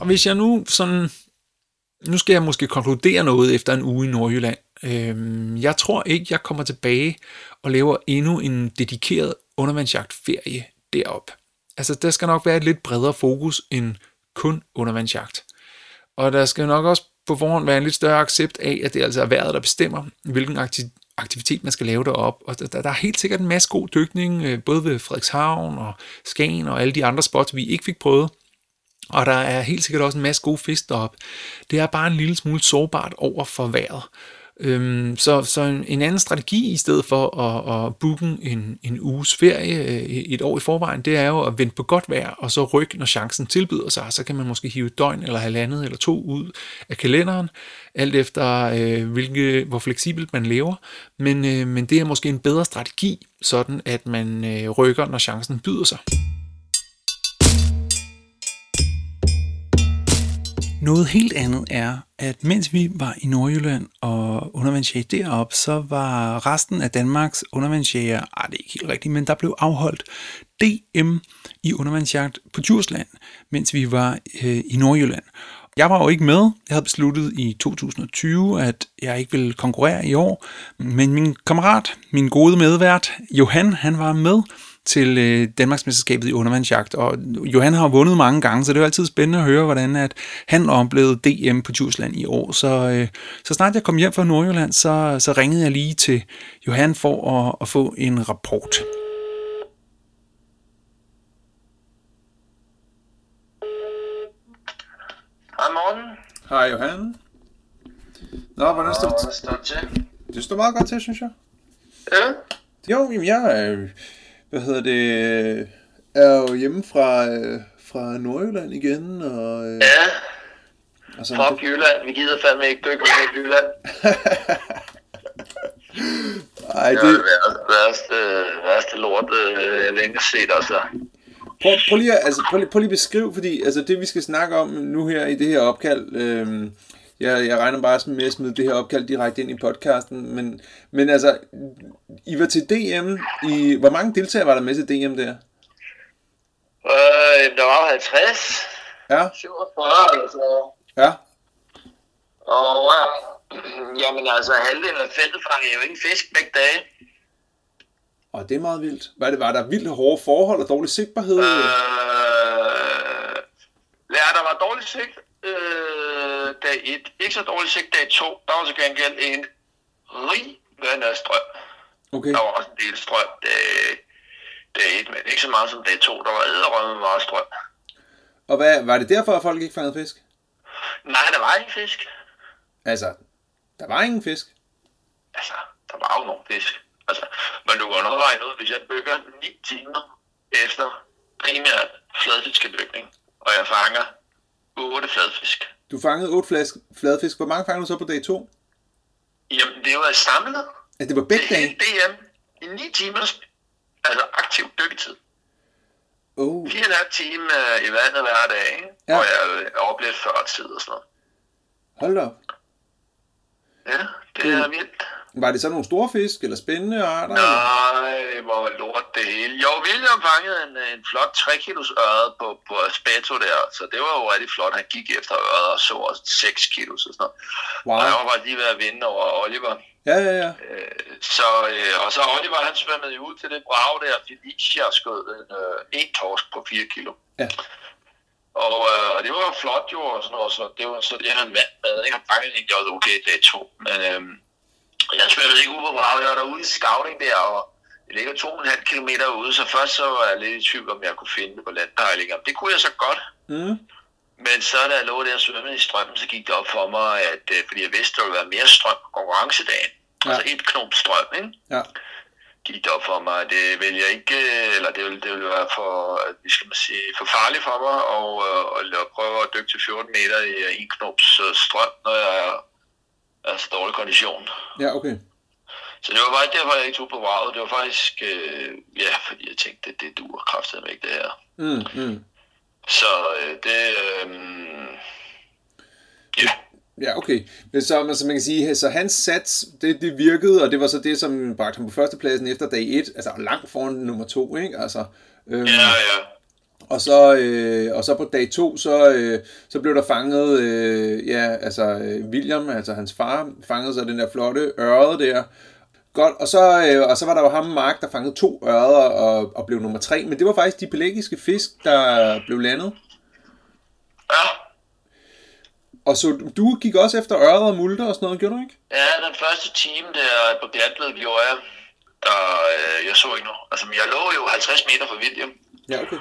Og hvis jeg nu sådan... Nu skal jeg måske konkludere noget efter en uge i Nordjylland. Øhm, jeg tror ikke, jeg kommer tilbage og laver endnu en dedikeret undervandsjagtferie derop. Altså, der skal nok være et lidt bredere fokus end kun undervandsjagt. Og der skal nok også på forhånd være en lidt større accept af, at det altså er vejret, der bestemmer, hvilken akti- aktivitet man skal lave derop. Og der, der er helt sikkert en masse god dykning, øh, både ved Frederikshavn og Skagen og alle de andre spots, vi ikke fik prøvet. Og der er helt sikkert også en masse gode fisk deroppe. Det er bare en lille smule sårbart over for vejret. Øhm, så, så en, en anden strategi i stedet for at, at booke en, en uges ferie øh, et år i forvejen, det er jo at vente på godt vejr, og så rykke, når chancen tilbyder sig. Så kan man måske hive et døgn eller halvandet eller to ud af kalenderen, alt efter øh, hvilke, hvor fleksibelt man lever. Men, øh, men det er måske en bedre strategi, sådan at man øh, rykker, når chancen byder sig. Noget helt andet er, at mens vi var i Nordjylland og undervandsjæger derop, så var resten af Danmarks undervandsjæger, ah, det er ikke helt rigtigt, men der blev afholdt DM i undervandsjagt på Djursland, mens vi var øh, i Nordjylland. Jeg var jo ikke med. Jeg havde besluttet i 2020, at jeg ikke ville konkurrere i år. Men min kammerat, min gode medvært, Johan, han var med til øh, Danmarksmesterskabet i undervandsjagt. Og Johan har vundet mange gange, så det er jo altid spændende at høre, hvordan at han oplevede DM på Djursland i år. Så, øh, så snart jeg kom hjem fra Nordjylland, så, så ringede jeg lige til Johan for at, at få en rapport. Hej Morten. Hej Johan. Nå, hvordan står det det står meget godt til, synes jeg. Ja. Jo, jamen jeg er, hvad hedder det, er jo hjemme fra, øh, fra Nordjylland igen, og... Øh, Ja, og sådan, fuck Jylland. Vi gider fandme ikke dykke med Jylland. Ej, Det er det, det værste, værste, lort, øh, jeg længe set, altså. prøv, prøv, lige, altså, prøv, lige, prøv lige at beskrive, fordi altså, det vi skal snakke om nu her i det her opkald, øh, jeg, jeg regner bare med at smide det her opkald direkte ind i podcasten, men, men altså, I var til DM, i, hvor mange deltagere var der med til DM der? Øh, der var jo 50, Ja, 47 eller noget. ja, Og øh, jamen altså, halvdelen af feltet fangede jo ikke fisk begge dage. og det er meget vildt. Var, det, var der vildt hårde forhold og dårlig sigtbarhed? Øh, ja, der var dårlig sigt øh, dag 1. Ikke så dårlig sigt dag 2. Der var til gengæld en rivende strøm. Okay, Der var også en del strøm dag, dag 1, men ikke så meget som dag 2. Der var æderrømme meget strøm. og hvad, var det derfor, at folk ikke fangede fisk? Nej, der var ikke fisk. Altså, der var ingen fisk. Altså, der var jo nogle fisk. Altså, men du kan nok regne ud, hvis jeg bygger 9 timer efter primært fladfiskebygning, og jeg fanger 8 fladfisk. Du fangede otte flask, fladfisk. Hvor mange fangede du så på dag 2? Jamen, det var samlet Altså, det var begge det dage? DM i 9 timers altså aktiv dykketid. Oh. 4,5 time øh, i vandet hver dag, ikke? Ja. Og jeg oppe lidt før tid og sådan noget. Hold da op. Ja, det er vildt. Var det så nogle store fisk, eller spændende arter? Nej, det var lort det hele. Jo, William fangede en, en flot 3 kilos øret på, på Aspeto der, så det var jo rigtig flot. Han gik efter øret og så også 6 kilos og sådan noget. Wow. Og jeg var bare lige ved at vinde over Oliver. Ja, ja, ja. Øh, Så, øh, og så Oliver, han svømmede jo ud til det brag der, Felicia skød en, øh, en torsk på 4 kilo. Ja. Og, øh, og det var jo flot jo, og sådan noget, så det var så det, han vandt med. Ikke? Han fangede egentlig også okay dag to, men øh, jeg svømmede ikke ud på brag. Jeg var derude i scouting der, og det ligger 2,5 km ude, så først så var jeg lidt i tvivl, om jeg kunne finde det på landpejlinger. Det kunne jeg så godt. Mm. Men så da jeg lå der og svømmede i strømmen, så gik det op for mig, at øh, fordi jeg vidste, at der ville være mere strøm på konkurrencedagen. Ja. Altså et knop strøm, ikke? Ja. gik det op for mig, at det vil jeg ikke, øh, eller det vil, det vil være for, at vi skal man sige, for farligt for mig og, øh, at prøve at dykke til 14 meter i øh, en knops øh, strøm, når jeg er, er så dårlig kondition. Ja, okay. Så det var faktisk derfor, jeg ikke tog på vraget. Det var faktisk, øh, ja, fordi jeg tænkte, det, det duer kraftigt ikke det her. Mm, mm. Så øh, det, øh, ja, Ja, okay. Men så, så man kan sige, så hans sats, det, det virkede, og det var så det, som bragte ham på førstepladsen efter dag 1, altså langt foran nummer 2, ikke? Altså, øhm, ja, ja. Og så, øh, og så på dag to, så, øh, så blev der fanget, øh, ja, altså øh, William, altså hans far, fangede så den der flotte ørred der. Godt, og så, øh, og så var der jo ham, Mark, der fangede to ørder og, og blev nummer tre. Men det var faktisk de pelagiske fisk, der blev landet. Ja, Og så du gik også efter ørred og multer og sådan noget, gjorde du ikke? Ja, den første time der på glatved gjorde jeg, der øh, jeg så ikke noget. Altså, jeg lå jo 50 meter fra William. Ja, okay.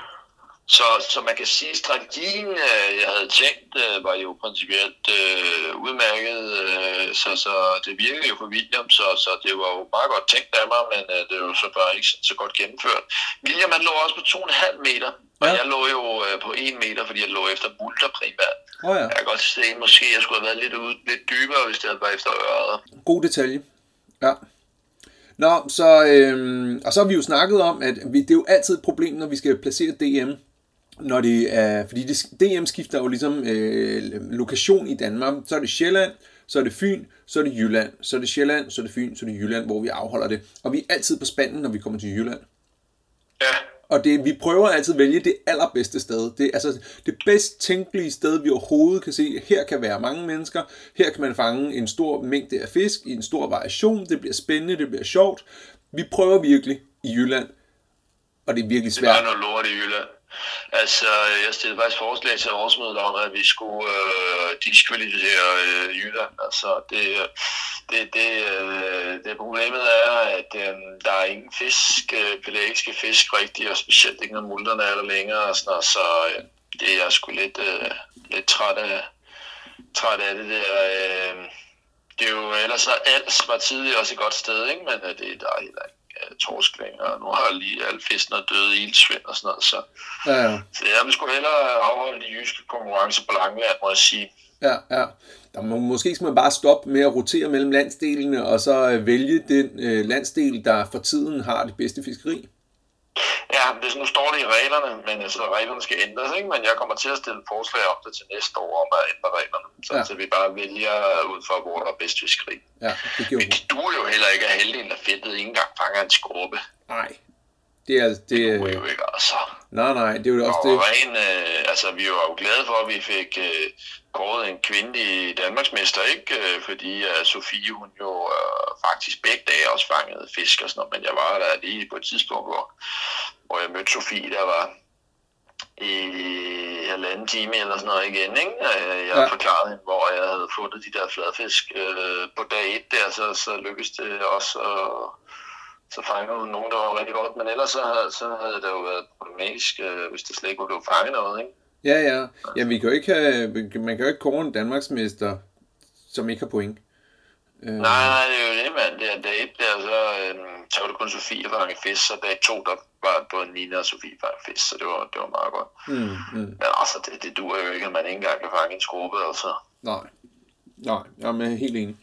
Så, så man kan sige, at strategien, øh, jeg havde tænkt, øh, var jo principielt øh, udmærket. Øh, så, så det virkede jo for William, så, så det var jo meget godt tænkt af mig, men øh, det var jo så bare ikke så, godt gennemført. William han lå også på 2,5 meter, og Ja. jeg lå jo øh, på 1 meter, fordi jeg lå efter bulter primært. Oh, ja, Jeg kan godt se, at måske jeg skulle have været lidt, ude, lidt dybere, hvis det havde været efter øret. god detalje. Ja. Nå, så, øhm, og så har vi jo snakket om, at vi, det er jo altid et problem, når vi skal placere DM, når det er, fordi det, DM skifter jo ligesom øh, lokation i Danmark. Så er det Sjælland, så er det Fyn, så er det Jylland, så er det Sjælland, så er det Fyn, så er det Jylland, hvor vi afholder det. Og vi er altid på spanden, når vi kommer til Jylland. Ja, Og det, vi prøver altid at vælge det allerbedste sted. Det er altså det bedst tænkelige sted, vi overhovedet kan se. Her kan være mange mennesker. Her kan man fange en stor mængde af fisk i en stor variation. Det bliver spændende, det bliver sjovt. Vi prøver virkelig i Jylland. Og det er virkelig det var svært. noget lort i Jylland. Altså, jeg stillede faktisk forslag til årsmødet om, at vi skulle øh, diskvalificere øh, Jylland. Altså, det, det, det, øh, det problemet er, at øh, der er ingen fisk, øh, pelagiske fisk rigtigt, og specielt ikke når multerne er der længere. Og sådan og så øh, det er jeg sgu lidt, øh, lidt træt af, træt af det der. Øh, det er jo ellers så alt var tidligere også et godt sted, ikke? men øh, det der er heller ikke torsk længere. Nu har lige alle fiskene døde ildsvind og sådan noget, så, Ja, ja. så jeg vil sgu hellere afholde de jyske konkurrencer på Langeland, må jeg sige. Ja, ja. Der må, måske skal man bare stoppe med at rotere mellem landsdelene, og så øh, vælge den øh, landsdel, der for tiden har det bedste fiskeri. Ja, det, nu står det i reglerne, men altså, reglerne skal ændres, ikke? men jeg kommer til at stille forslag om det til næste år om at ændre reglerne, så, Ja. så vi bare vælger ud fra, hvor der er bedst fiskeri. Ja, det Men det duer jo heller ikke, at halvdelen af fedtet ikke engang fanger en skrubbe. Nej. Det er, det, Det er, duer jo ikke, altså. nej, nej, det er jo også Og det. ren, øh, altså, vi var jo glade for, at vi fik øh, kåret en kvindelig Danmarksmester, ikke? Øh, fordi øh, Sofie, hun jo øh, faktisk begge dage også fangede fisk og sådan noget, men jeg var der lige på et tidspunkt, hvor, hvor jeg mødte Sofie, der var i halvanden time eller sådan noget igen, ikke? Jeg Ja. forklarede hende, hvor jeg havde fundet de der fladfisk øh, på dag et der, så, så lykkedes det også at så fangede hun nogen, der var rigtig godt, men ellers så, havde- så havde det jo været problematisk, øh, hvis det slet ikke var blevet fanget noget, ikke? Ja, ja. Ja, vi kan jo ikke have, man kan jo ikke kåre en Danmarksmester, som ikke har point. Øh, Nej, nej, det er jo det, mand. Det er dag et, der, så, øh, så var det kun Sofie, der fangede fisk, så dag to, der var både Nina og Sofie fangede fisk, så det var, det var meget godt. Mm, mm. Men altså, det, det duer jo ikke, at man ikke engang kan fange en skrube, altså. Nej. Nej, jeg er helt enig.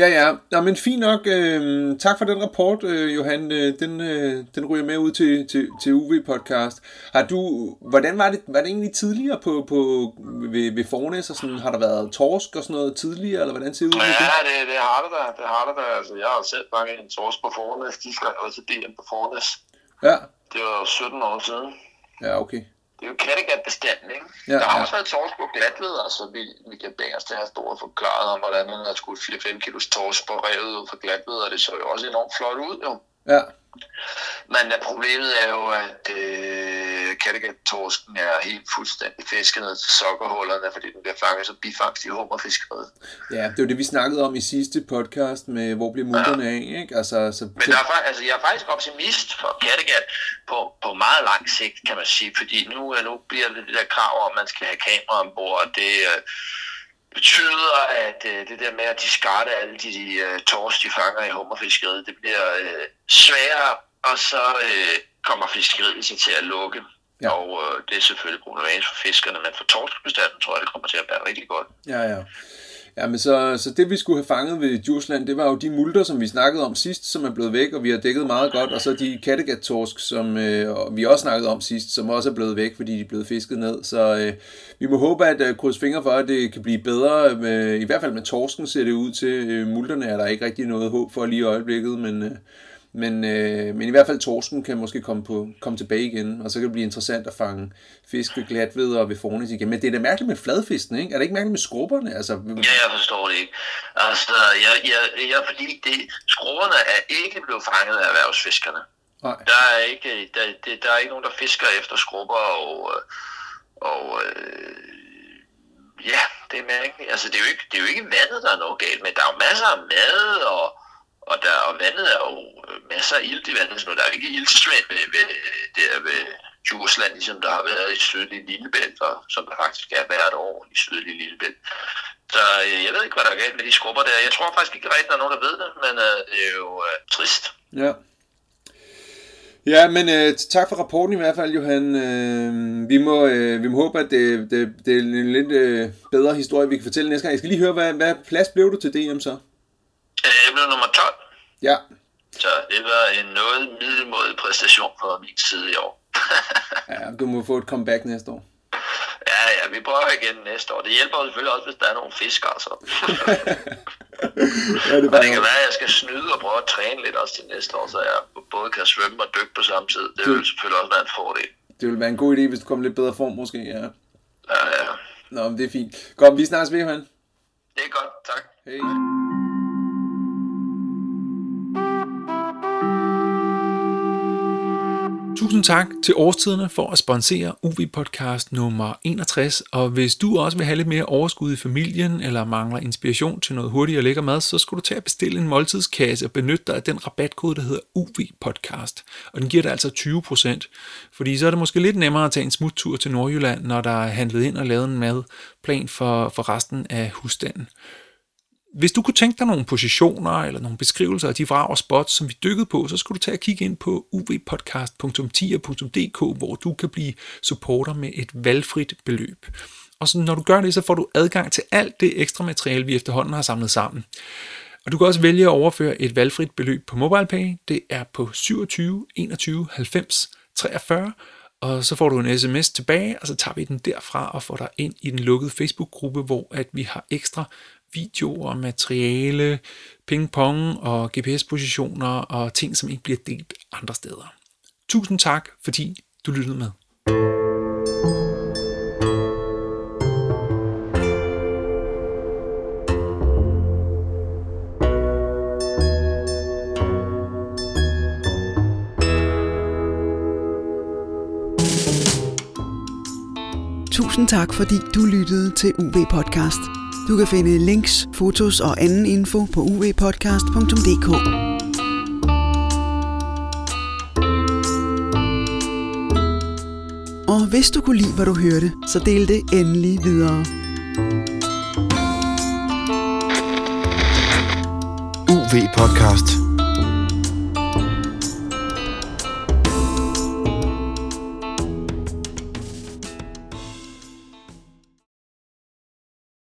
Ja, ja. Nå, men fint nok. Øh, tak for den rapport, øh, Johan. Øh, den, øh, den ryger med ud til, til, til UV-podcast. Har du, hvordan var det, var det egentlig tidligere på, på, ved, ved Fornæs? Og sådan, har der været torsk og sådan noget tidligere, eller hvordan ser det ud? Ja, det, det har det da, det har det da. Altså, jeg har selv fanget en torsk på Fornes, de skal også DM på Fornes. Ja, Det var jo 17 år siden. ja, okay. Det er jo Kattegat-bestanden, ikke? Ja, der har ja. også været torsk på glatved, altså vi, vi kan bære os til have stået forklaret om, hvordan man har skudt 4-5 kilos torsk på revet ud fra glatved, og det så jo også enormt flot ud, jo. Ja, Men uh, problemet er jo, at øh, Kattegat-torsken er helt fuldstændig fisket ned til sokkerhullerne, fordi den bliver fanget som bifangst i hummerfiskeriet. ja, det var det, vi snakkede om i sidste podcast med, hvor bliver multerne af, ikke? Altså, så, Men der er, altså, jeg er faktisk optimist for Kattegat på, på meget lang sigt, kan man sige, fordi nu, øh, nu bliver det det der krav om, at man skal have kamera ombord, og det øh, betyder, at øh, det der med at diskarde alle de, de øh, tors, de fanger i hummerfiskeriet, det bliver øh, sværere, og så øh, kommer fiskeriet sig til at lukke. Ja. Og øh, det er selvfølgelig problematisk for fiskerne, men for torskebestanden tror jeg, det kommer til at være rigtig godt. Ja, ja. Ja, men så, så det vi skulle have fanget ved Djursland, det var jo de multer, som vi snakkede om sidst, som er blevet væk, og vi har dækket meget godt, og så de Kattegat-torsk, som øh, og vi også snakkede om sidst, som også er blevet væk, fordi de er blevet fisket ned. Så øh, vi må håbe, at øh, krydse fingre for, at det kan blive bedre. Med, I hvert fald med torsken ser det ud til. Øh, multerne er der ikke rigtig noget håb for lige i øjeblikket, men... Øh, men, øh, men i hvert fald torsken kan måske komme, på, komme tilbage igen, og så kan det blive interessant at fange fisk ved glatved og ved fornis igen. Men det er da mærkeligt med fladfisken, ikke? Er det ikke mærkeligt med skrubberne? Altså, Ja, jeg forstår det ikke. Altså, jeg, jeg, jeg, fordi det, skruerne er ikke blevet fanget af erhvervsfiskerne. nej. Der er ikke, der, det, der er ikke nogen, der fisker efter skrubber, og, og øh, ja, det er mærkeligt. Altså, det er, jo ikke, det er jo ikke vandet, der er noget galt med. Der er jo masser af mad, og, og, der, og vandet er jo øh, masser af ilt i vandet. Så der er ikke iltsvind ved, ved, der ved Djursland, ligesom der har været i sydlige Lillebælt, og som der faktisk er hvert år i sydlige Lillebælt. Så øh, jeg ved ikke, hvad der er galt med de skrubber der. Jeg tror faktisk ikke rigtig, der er nogen, der ved det, men øh, det er jo øh, trist. Ja. Ja, men øh, tak for rapporten i hvert fald, Johan. Øh, vi, må, øh, vi må håbe, at det, det, det er en lidt øh, bedre historie, vi kan fortælle næste gang. Jeg skal lige høre, hvad, hvad plads blev du til DM så? Jeg blev nummer 12. Ja, Så det var en noget middelmådig præstation fra min side i år. ja du må få et comeback næste år. ja, ja, vi prøver igen næste år. Det hjælper selvfølgelig også, hvis der er nogle fisk, altså. Ja, det Og det kan være, at jeg skal snyde og prøve at træne lidt også til næste år, så jeg både kan svømme og dykke på samme tid. Det vil selvfølgelig også være en fordel. Det ville være en god idé, hvis du kom i lidt bedre form måske, ja. Ja, ja. Nå, men det er fint. Godt, vi snakkes ved, Johan. Det er godt, tak. Hej. Tusind tak til Årstiderne for at sponsere UV-podcast nummer 61, og hvis du også vil have lidt mere overskud i familien, eller mangler inspiration til noget hurtigt og lækker mad, så skal du tage og bestille en måltidskasse og benytte dig af den rabatkode, der hedder UV-podcast, og den giver dig altså 20%, fordi så er det måske lidt nemmere at tage en smuttur til Nordjylland, når der er handlet ind og lavet en madplan for, for resten af husstanden. Hvis du kunne tænke dig nogle positioner eller nogle beskrivelser af de vrag og spots, som vi dykkede på, så skulle du tage og kigge ind på uvpodcast.tia.dk, hvor du kan blive supporter med et valgfrit beløb. Og så når du gør det, så får du adgang til alt det ekstra materiale, vi efterhånden har samlet sammen. Og du kan også vælge at overføre et valgfrit beløb på MobilePay. Det er på 27 21 90 43, og så får du en sms tilbage, og så tager vi den derfra og får dig ind i den lukkede Facebook-gruppe, hvor at vi har ekstra videoer, materiale, ping-pong og GPS-positioner og ting, som ikke bliver delt andre steder. Tusind tak, fordi du lyttede med. Tusind tak, fordi du lyttede til UV Podcast. Du kan finde links, fotos og anden info på uvpodcast.dk. Og hvis du kunne lide, hvad du hørte, så del det endelig videre. UV Podcast.